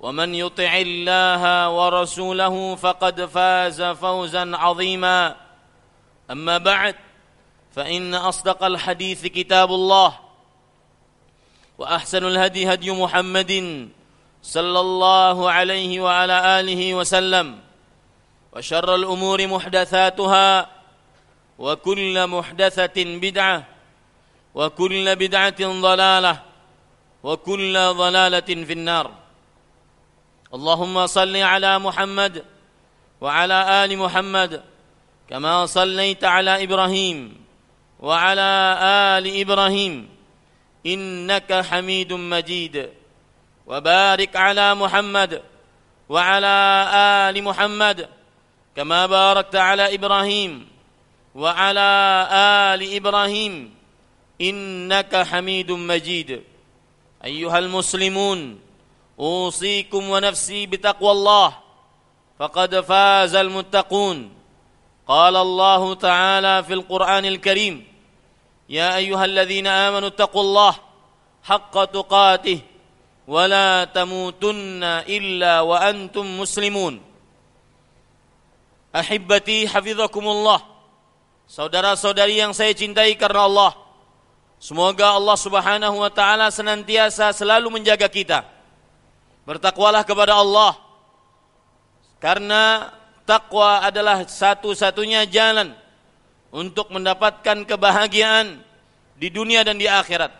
ومن يطع الله ورسوله فقد فاز فوزا عظيما. أما بعد فإن أصدق الحديث كتاب الله وأحسن الهدي هدي محمد صلى الله عليه وعلى آله وسلم وشر الأمور محدثاتها وكل محدثة بدعة وكل بدعة ضلالة وكل ضلالة في النار. اللهم صل على محمد وعلى آل محمد كما صليت على إبراهيم وعلى آل إبراهيم إنك حميد مجيد وبارك على محمد وعلى آل محمد كما باركت على إبراهيم وعلى آل إبراهيم إنك حميد مجيد. أيها المسلمون اوصيكم ونفسي بتقوى الله فقد فاز المتقون قال الله تعالى في القران الكريم يا ايها الذين امنوا اتقوا الله حق تقاته ولا تموتن الا وانتم مسلمون احبتي حفظكم الله saudara-saudari yang saya cintai karena Allah semoga Allah Subhanahu wa taala senantiasa selalu menjaga kita Bertakwalah kepada Allah karena takwa adalah satu-satunya jalan untuk mendapatkan kebahagiaan di dunia dan di akhirat.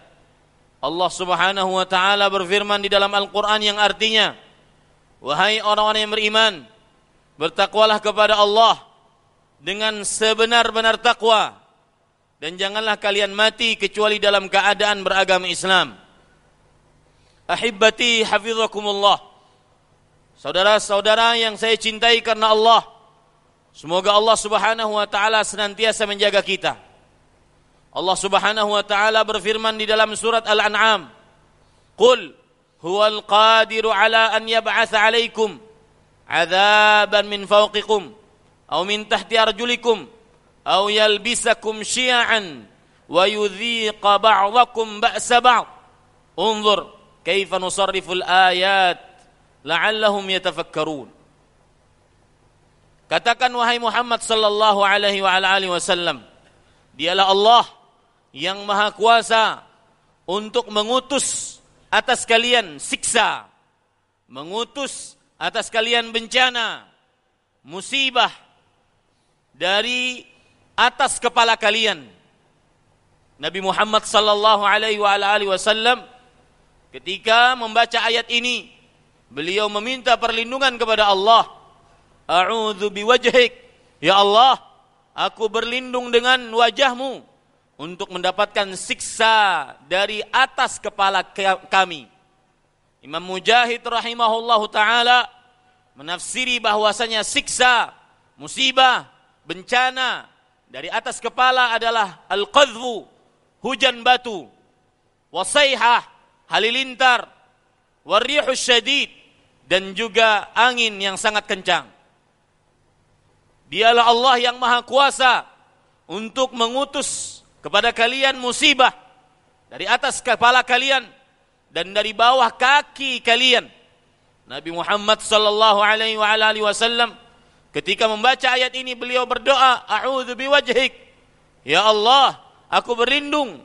Allah Subhanahu wa taala berfirman di dalam Al-Qur'an yang artinya Wahai orang-orang yang beriman bertakwalah kepada Allah dengan sebenar-benar takwa dan janganlah kalian mati kecuali dalam keadaan beragama Islam. Ahibbati hafizakumullah. Saudara-saudara yang saya cintai karena Allah. Semoga Allah Subhanahu wa taala senantiasa menjaga kita. Allah Subhanahu wa taala berfirman di dalam surat Al-An'am, "Qul huwal qadiru ala an yab'atsa 'alaikum 'adzaban min fawqikum aw min tahti arjulikum aw yalbisakum syi'an wa yudhiqa ba'dakum ba'sa ba'd." Unzur kaifa nusarriful ayat la'allahum yatafakkarun. Katakan wahai Muhammad sallallahu alaihi wa alihi wasallam dialah Allah yang maha kuasa untuk mengutus atas kalian siksa mengutus atas kalian bencana musibah dari atas kepala kalian. Nabi Muhammad sallallahu alaihi wa alihi wasallam Ketika membaca ayat ini, beliau meminta perlindungan kepada Allah. A'udzu biwajhik, ya Allah, aku berlindung dengan wajahmu untuk mendapatkan siksa dari atas kepala kami. Imam Mujahid rahimahullahu taala menafsiri bahwasanya siksa, musibah, bencana dari atas kepala adalah al-qadhfu, hujan batu, wasaihah, halilintar, warihus syadid, dan juga angin yang sangat kencang. Dialah Allah yang maha kuasa untuk mengutus kepada kalian musibah dari atas kepala kalian dan dari bawah kaki kalian. Nabi Muhammad sallallahu alaihi wasallam ketika membaca ayat ini beliau berdoa, "A'udzu biwajhik." Ya Allah, aku berlindung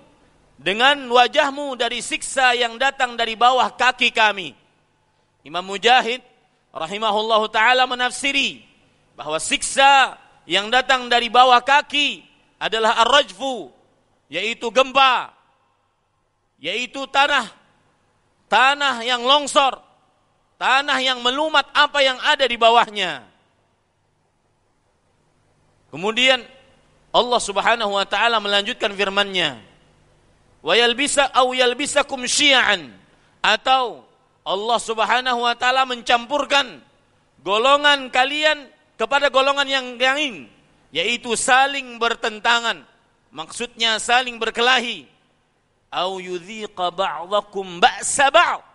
dengan wajahmu dari siksa yang datang dari bawah kaki kami. Imam Mujahid rahimahullahu taala menafsiri bahwa siksa yang datang dari bawah kaki adalah ar-rajfu yaitu gempa yaitu tanah tanah yang longsor tanah yang melumat apa yang ada di bawahnya kemudian Allah Subhanahu wa taala melanjutkan firman-Nya wa yalbisa aw yalbisakum syi'an. Atau Allah Subhanahu wa taala mencampurkan golongan kalian kepada golongan yang lain yaitu saling bertentangan. Maksudnya saling berkelahi. Au yudhiqa ba'dakum ba'sa ba'd.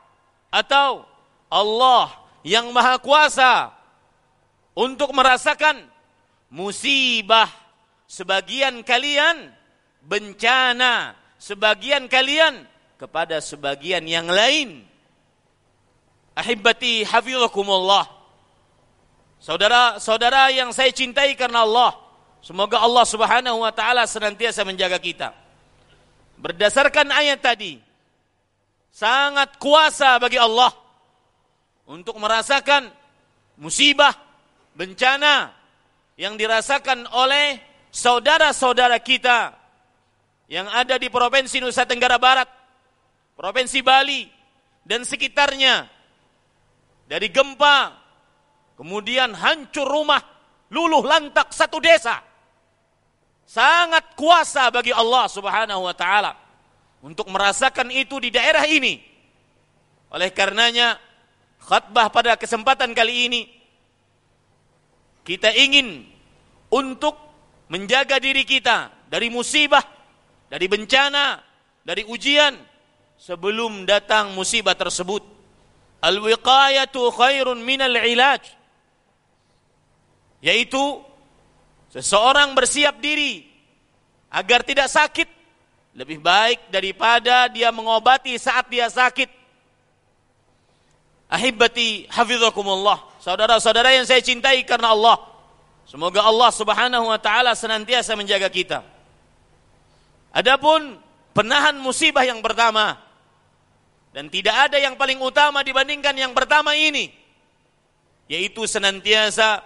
Atau Allah yang maha kuasa untuk merasakan musibah sebagian kalian bencana sebagian kalian kepada sebagian yang lain ahibbati hafizakumullah Saudara-saudara yang saya cintai karena Allah, semoga Allah Subhanahu wa taala senantiasa menjaga kita. Berdasarkan ayat tadi, sangat kuasa bagi Allah untuk merasakan musibah, bencana yang dirasakan oleh saudara-saudara kita yang ada di Provinsi Nusa Tenggara Barat, Provinsi Bali dan sekitarnya dari gempa, Kemudian hancur rumah, luluh lantak satu desa. Sangat kuasa bagi Allah Subhanahu wa taala untuk merasakan itu di daerah ini. Oleh karenanya, khutbah pada kesempatan kali ini kita ingin untuk menjaga diri kita dari musibah, dari bencana, dari ujian sebelum datang musibah tersebut. Al-wiqayatu khairun minal ilaj yaitu seseorang bersiap diri agar tidak sakit lebih baik daripada dia mengobati saat dia sakit. Ahibati hafizakumullah. Saudara-saudara yang saya cintai karena Allah. Semoga Allah Subhanahu wa taala senantiasa menjaga kita. Adapun penahan musibah yang pertama dan tidak ada yang paling utama dibandingkan yang pertama ini yaitu senantiasa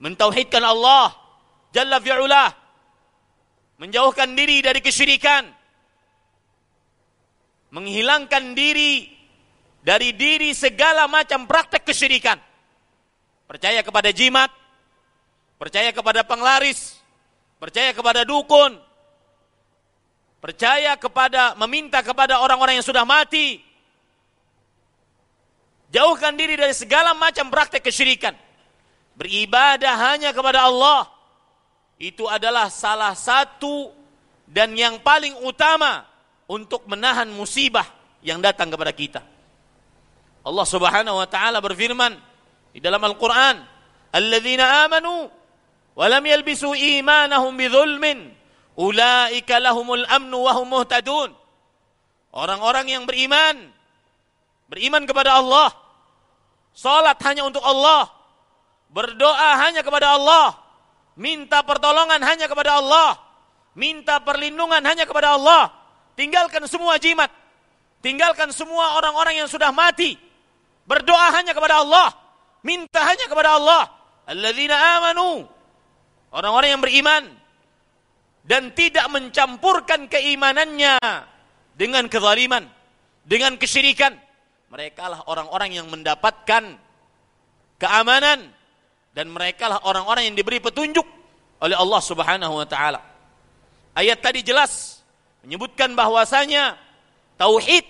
mentauhidkan Allah Jalla menjauhkan diri dari kesyirikan menghilangkan diri dari diri segala macam praktek kesyirikan. Percaya kepada jimat percaya kepada penglaris percaya kepada dukun percaya kepada meminta kepada orang-orang yang sudah mati. Jauhkan diri dari segala macam praktek kesyirikan. Beribadah hanya kepada Allah. Itu adalah salah satu dan yang paling utama untuk menahan musibah yang datang kepada kita. Allah Subhanahu wa taala berfirman di dalam Al-Qur'an, "Alladzina amanu wa lam yalbisu imanahum bidzulmin, ulaika lahumul amnu wa hum muhtadun." Orang-orang yang beriman beriman kepada Allah, salat hanya untuk Allah, Berdoa hanya kepada Allah. Minta pertolongan hanya kepada Allah. Minta perlindungan hanya kepada Allah. Tinggalkan semua jimat. Tinggalkan semua orang-orang yang sudah mati. Berdoa hanya kepada Allah. Minta hanya kepada Allah. Alladzina amanu. Orang-orang yang beriman. Dan tidak mencampurkan keimanannya dengan kezaliman. Dengan kesyirikan. Mereka lah orang-orang yang mendapatkan keamanan dan mereka lah orang-orang yang diberi petunjuk oleh Allah Subhanahu wa taala. Ayat tadi jelas menyebutkan bahwasanya tauhid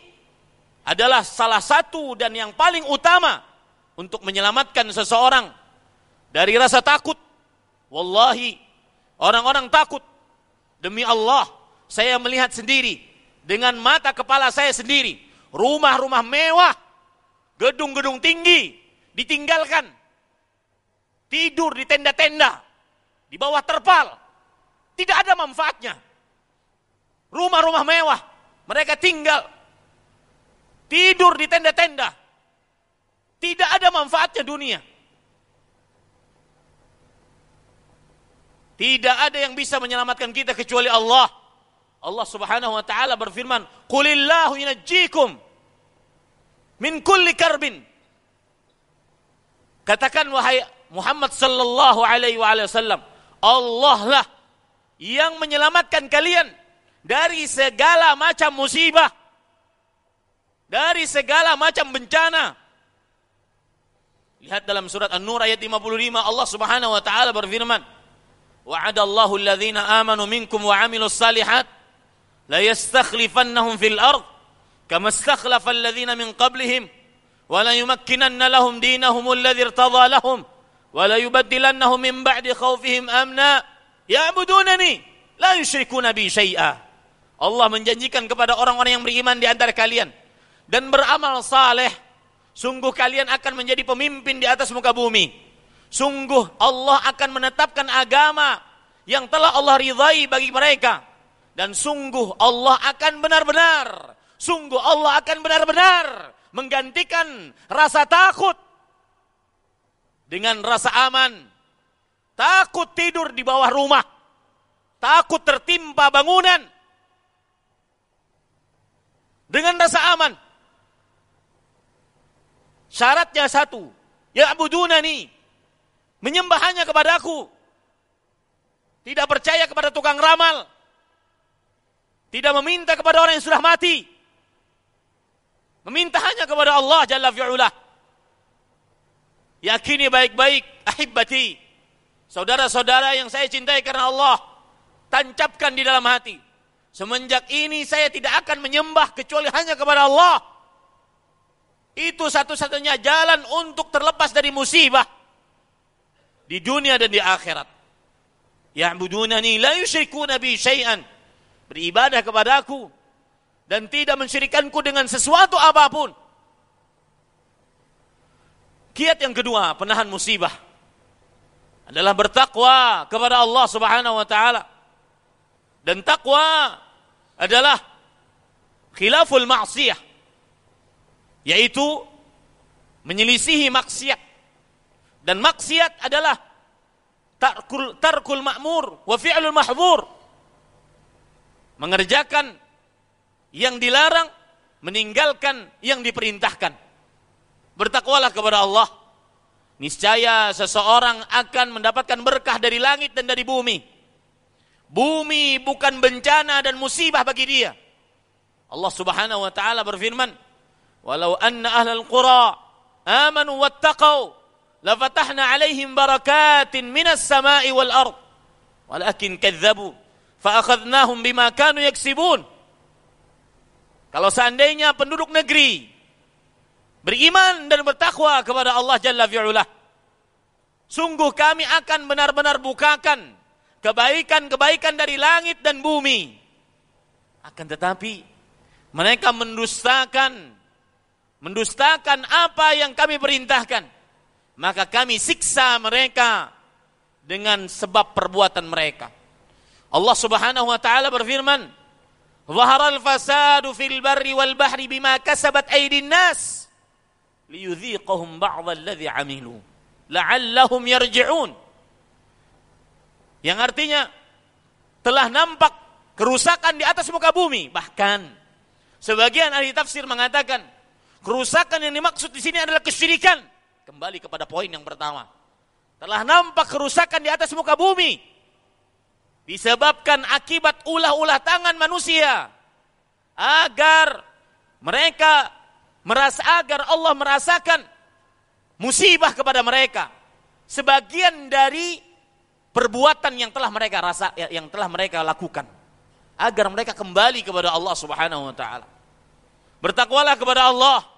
adalah salah satu dan yang paling utama untuk menyelamatkan seseorang dari rasa takut. Wallahi, orang-orang takut. Demi Allah, saya melihat sendiri dengan mata kepala saya sendiri, rumah-rumah mewah, gedung-gedung tinggi ditinggalkan tidur di tenda-tenda, di bawah terpal, tidak ada manfaatnya. Rumah-rumah mewah, Mereka tinggal tidur di tenda-tenda. Tidak ada manfaatnya dunia. Tidak ada yang bisa menyelamatkan kita kecuali Allah. Allah Subhanahu wa taala berfirman, "Qulillahu yunajjikum min kulli karbin." Katakan wahai Muhammad sallallahu alaihi wasallam, Allah lah yang menyelamatkan kalian dari segala macam musibah, dari segala macam bencana. Lihat dalam surat An-Nur ayat 55 Allah Subhanahu wa taala berfirman, "Wa'adallahu alladhina amanu minkum wa 'amilus salihat la yastakhlifannahum fil ard kama istakhlafa alladhina min qablihim wa la yumakkinanna lahum dinahum alladhi irtadha lahum wa la yubaddilannahum min ba'di khawfihim amna ya'budunani la yusyrikuna bi syai'a." Allah menjanjikan kepada orang-orang yang beriman di antara kalian dan beramal saleh Sungguh kalian akan menjadi pemimpin di atas muka bumi. Sungguh Allah akan menetapkan agama yang telah Allah ridhai bagi mereka. Dan sungguh Allah akan benar-benar, sungguh Allah akan benar-benar menggantikan rasa takut dengan rasa aman. Takut tidur di bawah rumah. Takut tertimpa bangunan. Dengan rasa aman Syaratnya satu, ya abudunani, menyembah hanya kepada aku. Tidak percaya kepada tukang ramal. Tidak meminta kepada orang yang sudah mati. Meminta hanya kepada Allah Jalla fi'ula. Yakini baik-baik, ahibati. Saudara-saudara yang saya cintai karena Allah. Tancapkan di dalam hati. Semenjak ini saya tidak akan menyembah kecuali hanya kepada Allah. Itu satu-satunya jalan untuk terlepas dari musibah di dunia dan di akhirat. Ya'budunani la yusyrikuna bi syai'an. Beribadah kepadaku dan tidak mensyirikanku dengan sesuatu apa pun. Kiat yang kedua, penahan musibah adalah bertakwa kepada Allah Subhanahu wa taala. Dan takwa adalah khilaful ma'siyah yaitu menyelisihi maksiat dan maksiat adalah tarkul, tarkul makmur wa fi'lul mahzur. Mengerjakan yang dilarang, meninggalkan yang diperintahkan. Bertakwalah kepada Allah. Niscaya seseorang akan mendapatkan berkah dari langit dan dari bumi. Bumi bukan bencana dan musibah bagi dia. Allah Subhanahu wa taala berfirman, "Walau anna ahlal qura amanu wattaqau lafatahna alaihim barakatin minas sama'i wal ard. Walakin kadzabu fa akhadnahum bima kanu yaksibun. Kalau seandainya penduduk negeri beriman dan bertakwa kepada Allah Jalla fi'ula sungguh kami akan benar-benar bukakan kebaikan-kebaikan dari langit dan bumi. Akan tetapi mereka mendustakan mendustakan apa yang kami perintahkan maka kami siksa mereka dengan sebab perbuatan mereka. Allah Subhanahu wa taala berfirman, "Zaharal fasadu fil barri wal bahri bima kasabat aydin nas liyudhiqahum ba'd alladhi 'amilu la'allahum yarji'un." Yang artinya telah nampak kerusakan di atas muka bumi, bahkan sebagian ahli tafsir mengatakan Kerusakan yang dimaksud di sini adalah kesyirikan. Kembali kepada poin yang pertama. Telah nampak kerusakan di atas muka bumi. Disebabkan akibat ulah-ulah tangan manusia. Agar mereka merasa agar Allah merasakan musibah kepada mereka. Sebagian dari perbuatan yang telah mereka rasa yang telah mereka lakukan agar mereka kembali kepada Allah Subhanahu wa taala. Bertakwalah kepada Allah.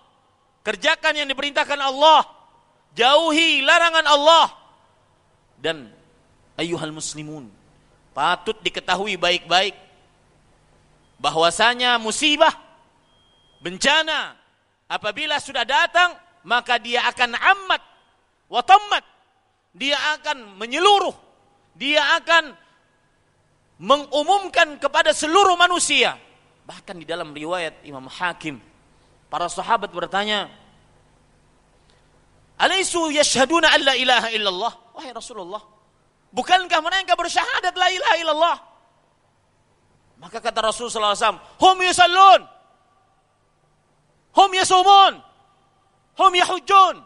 Kerjakan yang diperintahkan Allah. Jauhi larangan Allah. Dan ayuhal muslimun. Patut diketahui baik-baik. Bahwasanya musibah. Bencana. Apabila sudah datang. Maka dia akan amat. Watammat. Dia akan menyeluruh. Dia akan mengumumkan kepada seluruh manusia Bahkan di dalam riwayat Imam Hakim, para sahabat bertanya, Alaisu yashhaduna an la ilaha illallah? Wahai Rasulullah, bukankah mereka bersyahadat la ilaha illallah? Maka kata Rasulullah SAW, Hum yusallun, Hum yasumun, Hum yahujun.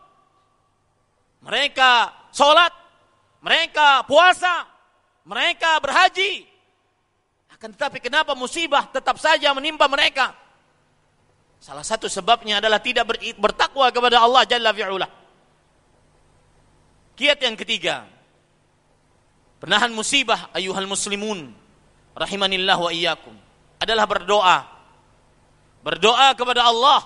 Mereka sholat, mereka puasa, mereka berhaji, akan tetapi kenapa musibah tetap saja menimpa mereka? Salah satu sebabnya adalah tidak bertakwa kepada Allah Jalla fi'ula. Kiat yang ketiga. Penahan musibah ayuhal muslimun. Rahimanillah wa iyyakum. Adalah berdoa. Berdoa kepada Allah.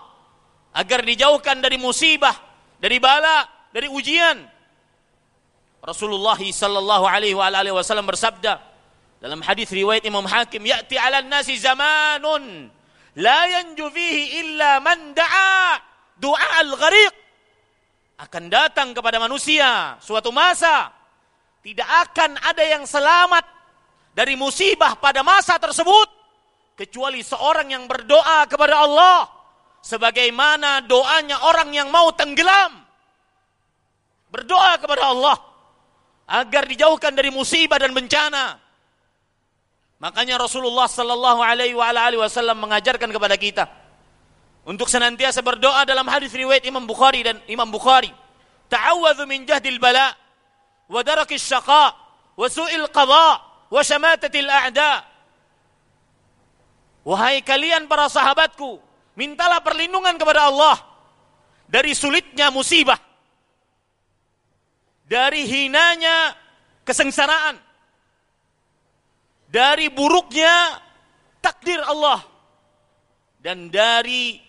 Agar dijauhkan dari musibah. Dari bala. Dari ujian. Rasulullah sallallahu alaihi wasallam bersabda dalam hadis riwayat Imam Hakim, "Ya'ti 'alan nasi zamanun la yanju fihi illa man da'a du'a al-ghariq." Akan datang kepada manusia suatu masa tidak akan ada yang selamat dari musibah pada masa tersebut kecuali seorang yang berdoa kepada Allah sebagaimana doanya orang yang mau tenggelam. Berdoa kepada Allah agar dijauhkan dari musibah dan bencana Makanya Rasulullah sallallahu alaihi wasallam mengajarkan kepada kita untuk senantiasa berdoa dalam hadis riwayat Imam Bukhari dan Imam Bukhari. Ta'awwadhu min jahdil bala wa darakis syaqa wa su'il qada wa syamatatil a'da. Wahai kalian para sahabatku, mintalah perlindungan kepada Allah dari sulitnya musibah, dari hinanya kesengsaraan, dari buruknya takdir Allah dan dari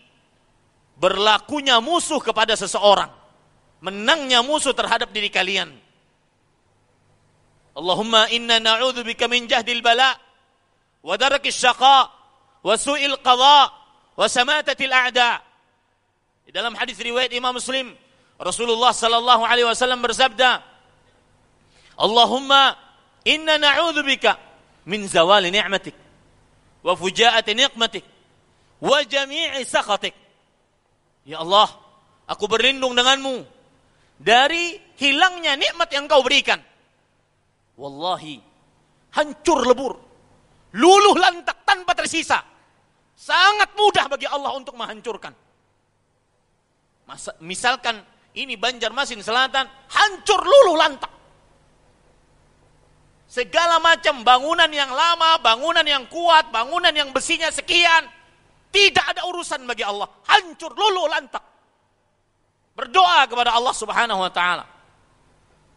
berlakunya musuh kepada seseorang. Menangnya musuh terhadap diri kalian. Allahumma inna na'udzubika min jahdil bala wa darakis syaqa wa su'il qada wa samatatil a'da. Di dalam hadis riwayat Imam Muslim Rasulullah sallallahu alaihi wasallam bersabda Allahumma inna na'udzubika min zawali ni'matik wa fujaati niqmatik wa jami'i sakhatik. Ya Allah, aku berlindung denganmu dari hilangnya nikmat yang kau berikan. Wallahi, hancur lebur, luluh lantak tanpa tersisa. Sangat mudah bagi Allah untuk menghancurkan. Masa, misalkan ini Banjarmasin Selatan, hancur luluh lantak. Segala macam bangunan yang lama, bangunan yang kuat, bangunan yang besinya sekian. Tidak ada urusan bagi Allah. Hancur, luluh, lantak. Berdoa kepada Allah subhanahu wa ta'ala.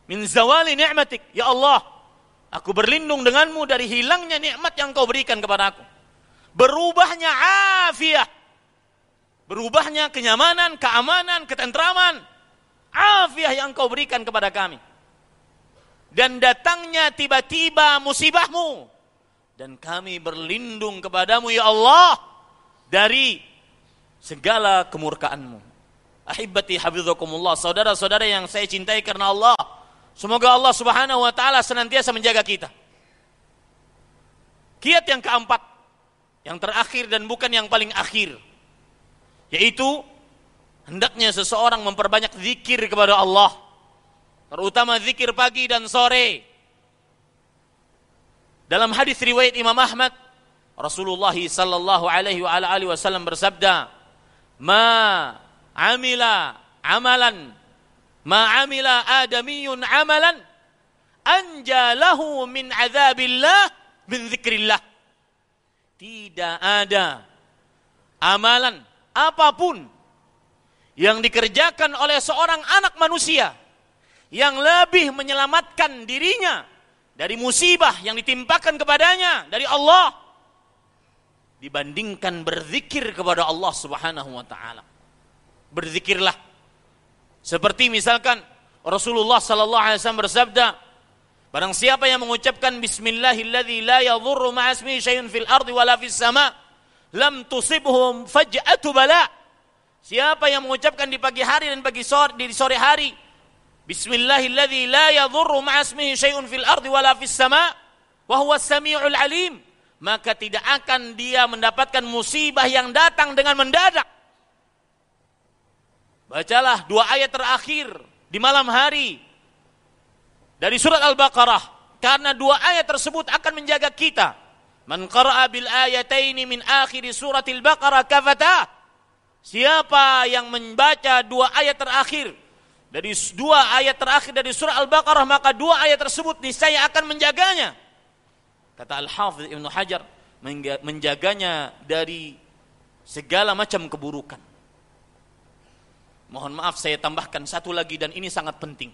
Min zawali ni'matik. Ya Allah, aku berlindung denganmu dari hilangnya nikmat yang kau berikan kepada aku. Berubahnya afiah. Berubahnya kenyamanan, keamanan, ketentraman. Afiah yang kau berikan kepada kami dan datangnya tiba-tiba musibahmu dan kami berlindung kepadamu ya Allah dari segala kemurkaanmu. Ahibati hafizakumullah saudara-saudara yang saya cintai karena Allah. Semoga Allah subhanahu wa ta'ala senantiasa menjaga kita. Kiat yang keempat yang terakhir dan bukan yang paling akhir yaitu hendaknya seseorang memperbanyak zikir kepada Allah terutama zikir pagi dan sore. Dalam hadis riwayat Imam Ahmad, Rasulullah sallallahu alaihi wa alihi wasallam bersabda, "Ma amila amalan ma amila adamiyun amalan anjalahu min azabillah min zikrillah." Tidak ada amalan apa pun yang dikerjakan oleh seorang anak manusia yang lebih menyelamatkan dirinya dari musibah yang ditimpakan kepadanya dari Allah dibandingkan berzikir kepada Allah Subhanahu wa taala. Berzikirlah. Seperti misalkan Rasulullah sallallahu alaihi wasallam bersabda, barang siapa yang mengucapkan bismillahilladzi la yadhurru ma'asmihi syai'un fil ardi wala fis sama, lam tusibhum faj'atu bala. Siapa yang mengucapkan di pagi hari dan pagi sore di sore hari Bismillahilladzi la yadhurru ma'asmihi syai'un fil ardi wala fis sama' wa huwa samiul alim. Maka tidak akan dia mendapatkan musibah yang datang dengan mendadak. Bacalah dua ayat terakhir di malam hari dari surat Al-Baqarah karena dua ayat tersebut akan menjaga kita. Man qara'a bil ayataini min akhir surat Al-Baqarah kafata. Siapa yang membaca dua ayat terakhir dari dua ayat terakhir dari surah Al-Baqarah maka dua ayat tersebut niscaya akan menjaganya Kata Al-Hafidh Ibnu Hajar, menjaganya dari segala macam keburukan. Mohon maaf saya tambahkan satu lagi dan ini sangat penting.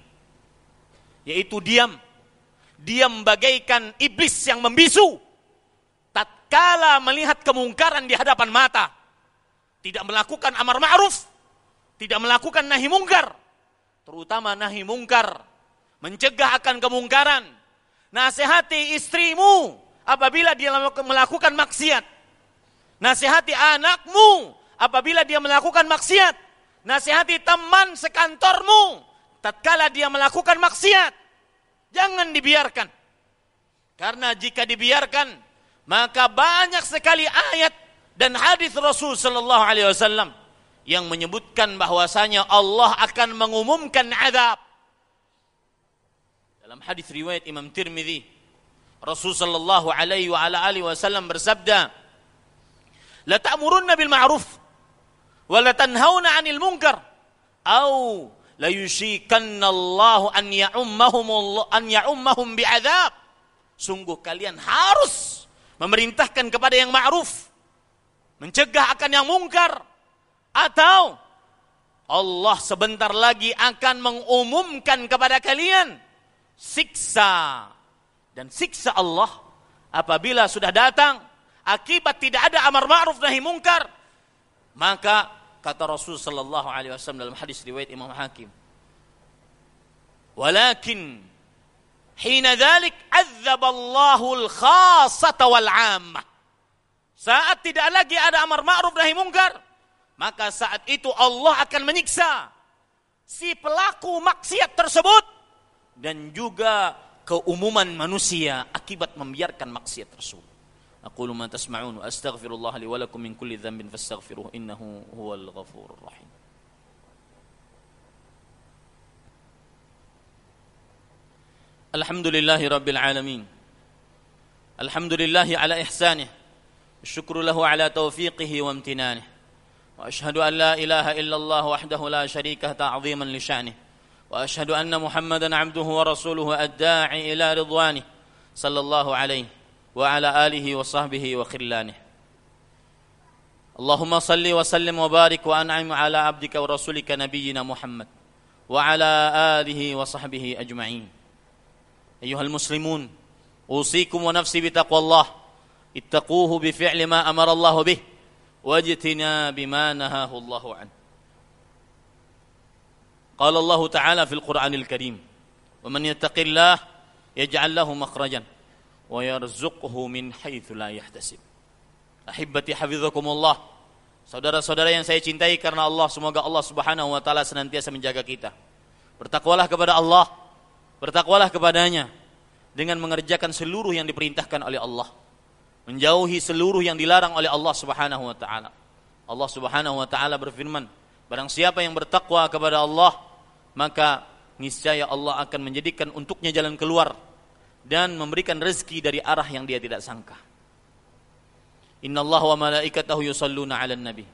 Yaitu diam. Diam bagaikan iblis yang membisu. Tatkala melihat kemungkaran di hadapan mata. Tidak melakukan amar ma'ruf. Tidak melakukan nahi mungkar. Terutama nahi mungkar. Mencegah akan kemungkaran Nasihati istrimu apabila dia melakukan maksiat. Nasihati anakmu apabila dia melakukan maksiat. Nasihati teman sekantormu tatkala dia melakukan maksiat. Jangan dibiarkan. Karena jika dibiarkan maka banyak sekali ayat dan hadis Rasul sallallahu alaihi wasallam yang menyebutkan bahwasanya Allah akan mengumumkan azab dalam hadis riwayat Imam Tirmidzi, Rasul sallallahu alaihi wa ala alihi wasallam bersabda, "La ta'murunna bil ma'ruf wa la tanhauna 'anil munkar au la yushikanna Allah an ya'ummahum an ya'ummahum bi'adzab." Sungguh kalian harus memerintahkan kepada yang ma'ruf, mencegah akan yang mungkar atau Allah sebentar lagi akan mengumumkan kepada kalian siksa. Dan siksa Allah apabila sudah datang akibat tidak ada amar ma'ruf nahi mungkar maka kata Rasul sallallahu alaihi wasallam dalam hadis riwayat Imam Hakim walakin hina dzalik azzaballahu al-khassata wal 'ammah. Saat tidak lagi ada amar ma'ruf nahi mungkar maka saat itu Allah akan menyiksa si pelaku maksiat tersebut dan juga keumuman manusia akibat membiarkan maksiat tersebut. أقول ما تسمعون وأستغفر الله لي ولكم من كل ذنب فاستغفروه إنه هو الغفور الرحيم الحمد لله رب العالمين الحمد لله على إحسانه الشكر له على توفيقه وامتنانه وأشهد أن لا إله إلا الله وحده لا شريك تعظيما لشأنه وأشهد أن محمدا عبده ورسوله الداعي إلى رضوانه صلى الله عليه وعلى آله وصحبه وخلانه. اللهم صل وسلم وبارك وأنعم على عبدك ورسولك نبينا محمد وعلى آله وصحبه أجمعين. أيها المسلمون أوصيكم ونفسي بتقوى الله. اتقوه بفعل ما أمر الله به واجتناب ما نهاه الله عنه. قال الله تعالى في القرآن الكريم ومن يتق الله يجعل له مخرجا ويرزقه من حيث لا يحتسب أحبتي حفظكم الله Saudara-saudara yang saya cintai karena Allah, semoga Allah Subhanahu wa taala senantiasa menjaga kita. Bertakwalah kepada Allah, bertakwalah kepadanya dengan mengerjakan seluruh yang diperintahkan oleh Allah, menjauhi seluruh yang dilarang oleh Allah Subhanahu wa taala. Allah Subhanahu wa taala berfirman, barang siapa yang bertakwa kepada Allah, maka niscaya Allah akan menjadikan untuknya jalan keluar dan memberikan rezeki dari arah yang dia tidak sangka. Inna Allah wa malaikatahu yusalluna ala nabi.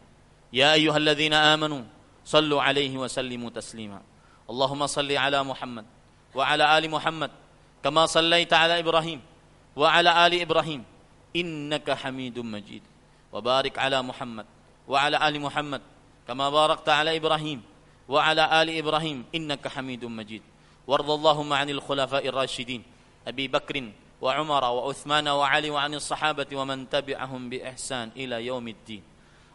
Ya ayyuhalladzina amanu sallu alaihi wa sallimu taslima. Allahumma salli ala Muhammad wa ala ali Muhammad kama sallaita ala Ibrahim wa ala ali Ibrahim innaka Hamidum Majid. Wa barik ala Muhammad wa ala ali Muhammad kama barakta ala Ibrahim وعلى آل إبراهيم إنك حميد مجيد. وارض اللهم عن الخلفاء الراشدين أبي بكر وعمر وعثمان وعلي وعن الصحابة ومن تبعهم بإحسان إلى يوم الدين.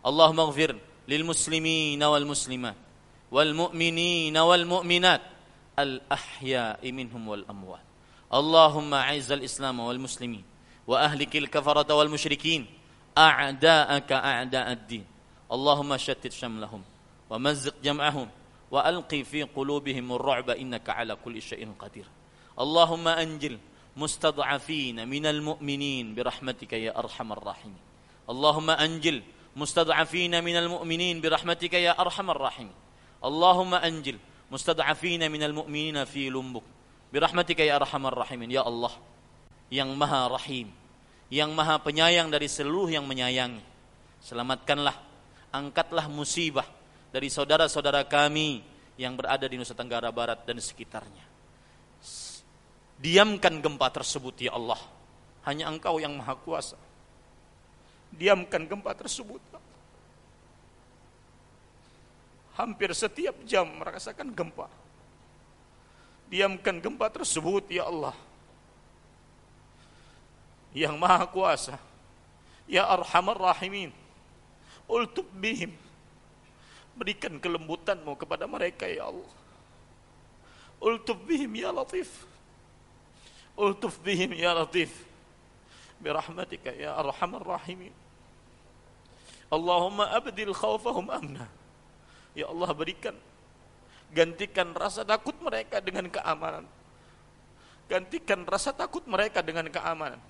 اللهم اغفر للمسلمين والمسلمات والمؤمنين والمؤمنات الأحياء منهم والأموات. اللهم أعز الإسلام والمسلمين وأهلك الكفرة والمشركين أعداءك أعداء الدين. اللهم شتت شملهم ومزق جمعهم وألقي في قلوبهم الرعب إنك على كل شيء قدير. اللهم أنجل مستضعفين من المؤمنين برحمتك يا أرحم الراحمين. اللهم أنجل مستضعفين من المؤمنين برحمتك يا أرحم الراحمين. اللهم أنجل مستضعفين من المؤمنين في لمبك برحمتك يا أرحم الراحمين. يا الله yang maha rahim yang maha penyayang dari seluruh yang menyayangi. Selamatkanlah angkatlah musibah dari saudara-saudara kami yang berada di Nusa Tenggara Barat dan sekitarnya. Diamkan gempa tersebut ya Allah. Hanya Engkau yang Maha Kuasa. Diamkan gempa tersebut. Hampir setiap jam merasakan gempa. Diamkan gempa tersebut ya Allah. Yang Maha Kuasa. Ya Arhamar Rahimin. Ultub bihim Berikan kelembutanmu kepada mereka ya Allah. Ultuf bihim ya Latif. Ultuf bihim ya Latif. Birahmatika ya Arhamar Rahimin. Allahumma abdil khawfahum amna. Ya Allah berikan gantikan rasa takut mereka dengan keamanan. Gantikan rasa takut mereka dengan keamanan.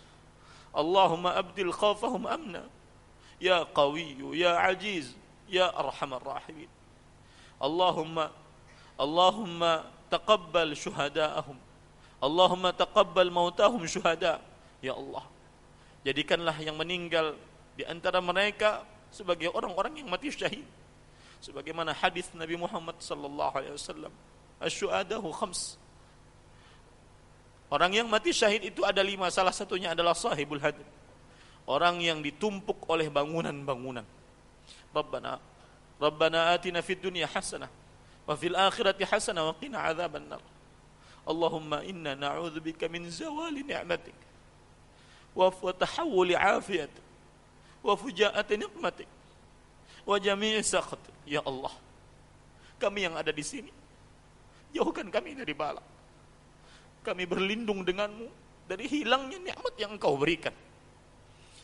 Allahumma abdil khawfahum amna. Ya qawiyu ya ajiz ya arhamar rahimin. Allahumma Allahumma taqabbal syuhada'ahum Allahumma taqabbal mautahum syuhada ya Allah jadikanlah yang meninggal di antara mereka sebagai orang-orang yang mati syahid. Sebagaimana hadis Nabi Muhammad sallallahu alaihi wasallam asyuhadahu khams. Orang yang mati syahid itu ada lima, salah satunya adalah sahibul hadid. Orang yang ditumpuk oleh bangunan-bangunan. ربنا ربنا آتنا في الدنيا حسنة وفي الآخرة حسنة وقنا عذاب النار اللهم إنا نعوذ بك من زوال نعمتك وتحول عافيتك وفجاءة نقمتك وجميع سخطك يا الله kami yang ada di sini jauhkan kami dari bala kami berlindung denganmu dari hilangnya nikmat yang engkau berikan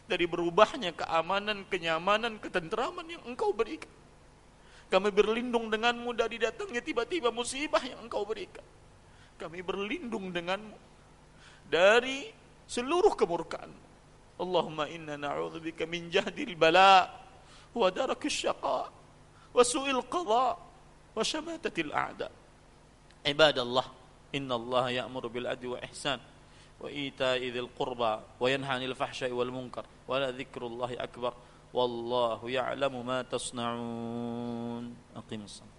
dari berubahnya keamanan, kenyamanan, ketenteraman yang engkau berikan. Kami berlindung denganmu dari datangnya tiba-tiba musibah yang engkau berikan. Kami berlindung denganmu dari seluruh kemurkaanmu. Allahumma inna na'udzubika min jahdil bala wa darakis syaqa wa su'il qadha wa syamatatil a'da. Ibadallah, inna Allah ya'muru bil wa ihsan. وإيتاء ذي القربى وينهى عن الفحشاء والمنكر ولذكر الله أكبر والله يعلم ما تصنعون. أقيم الصلاة.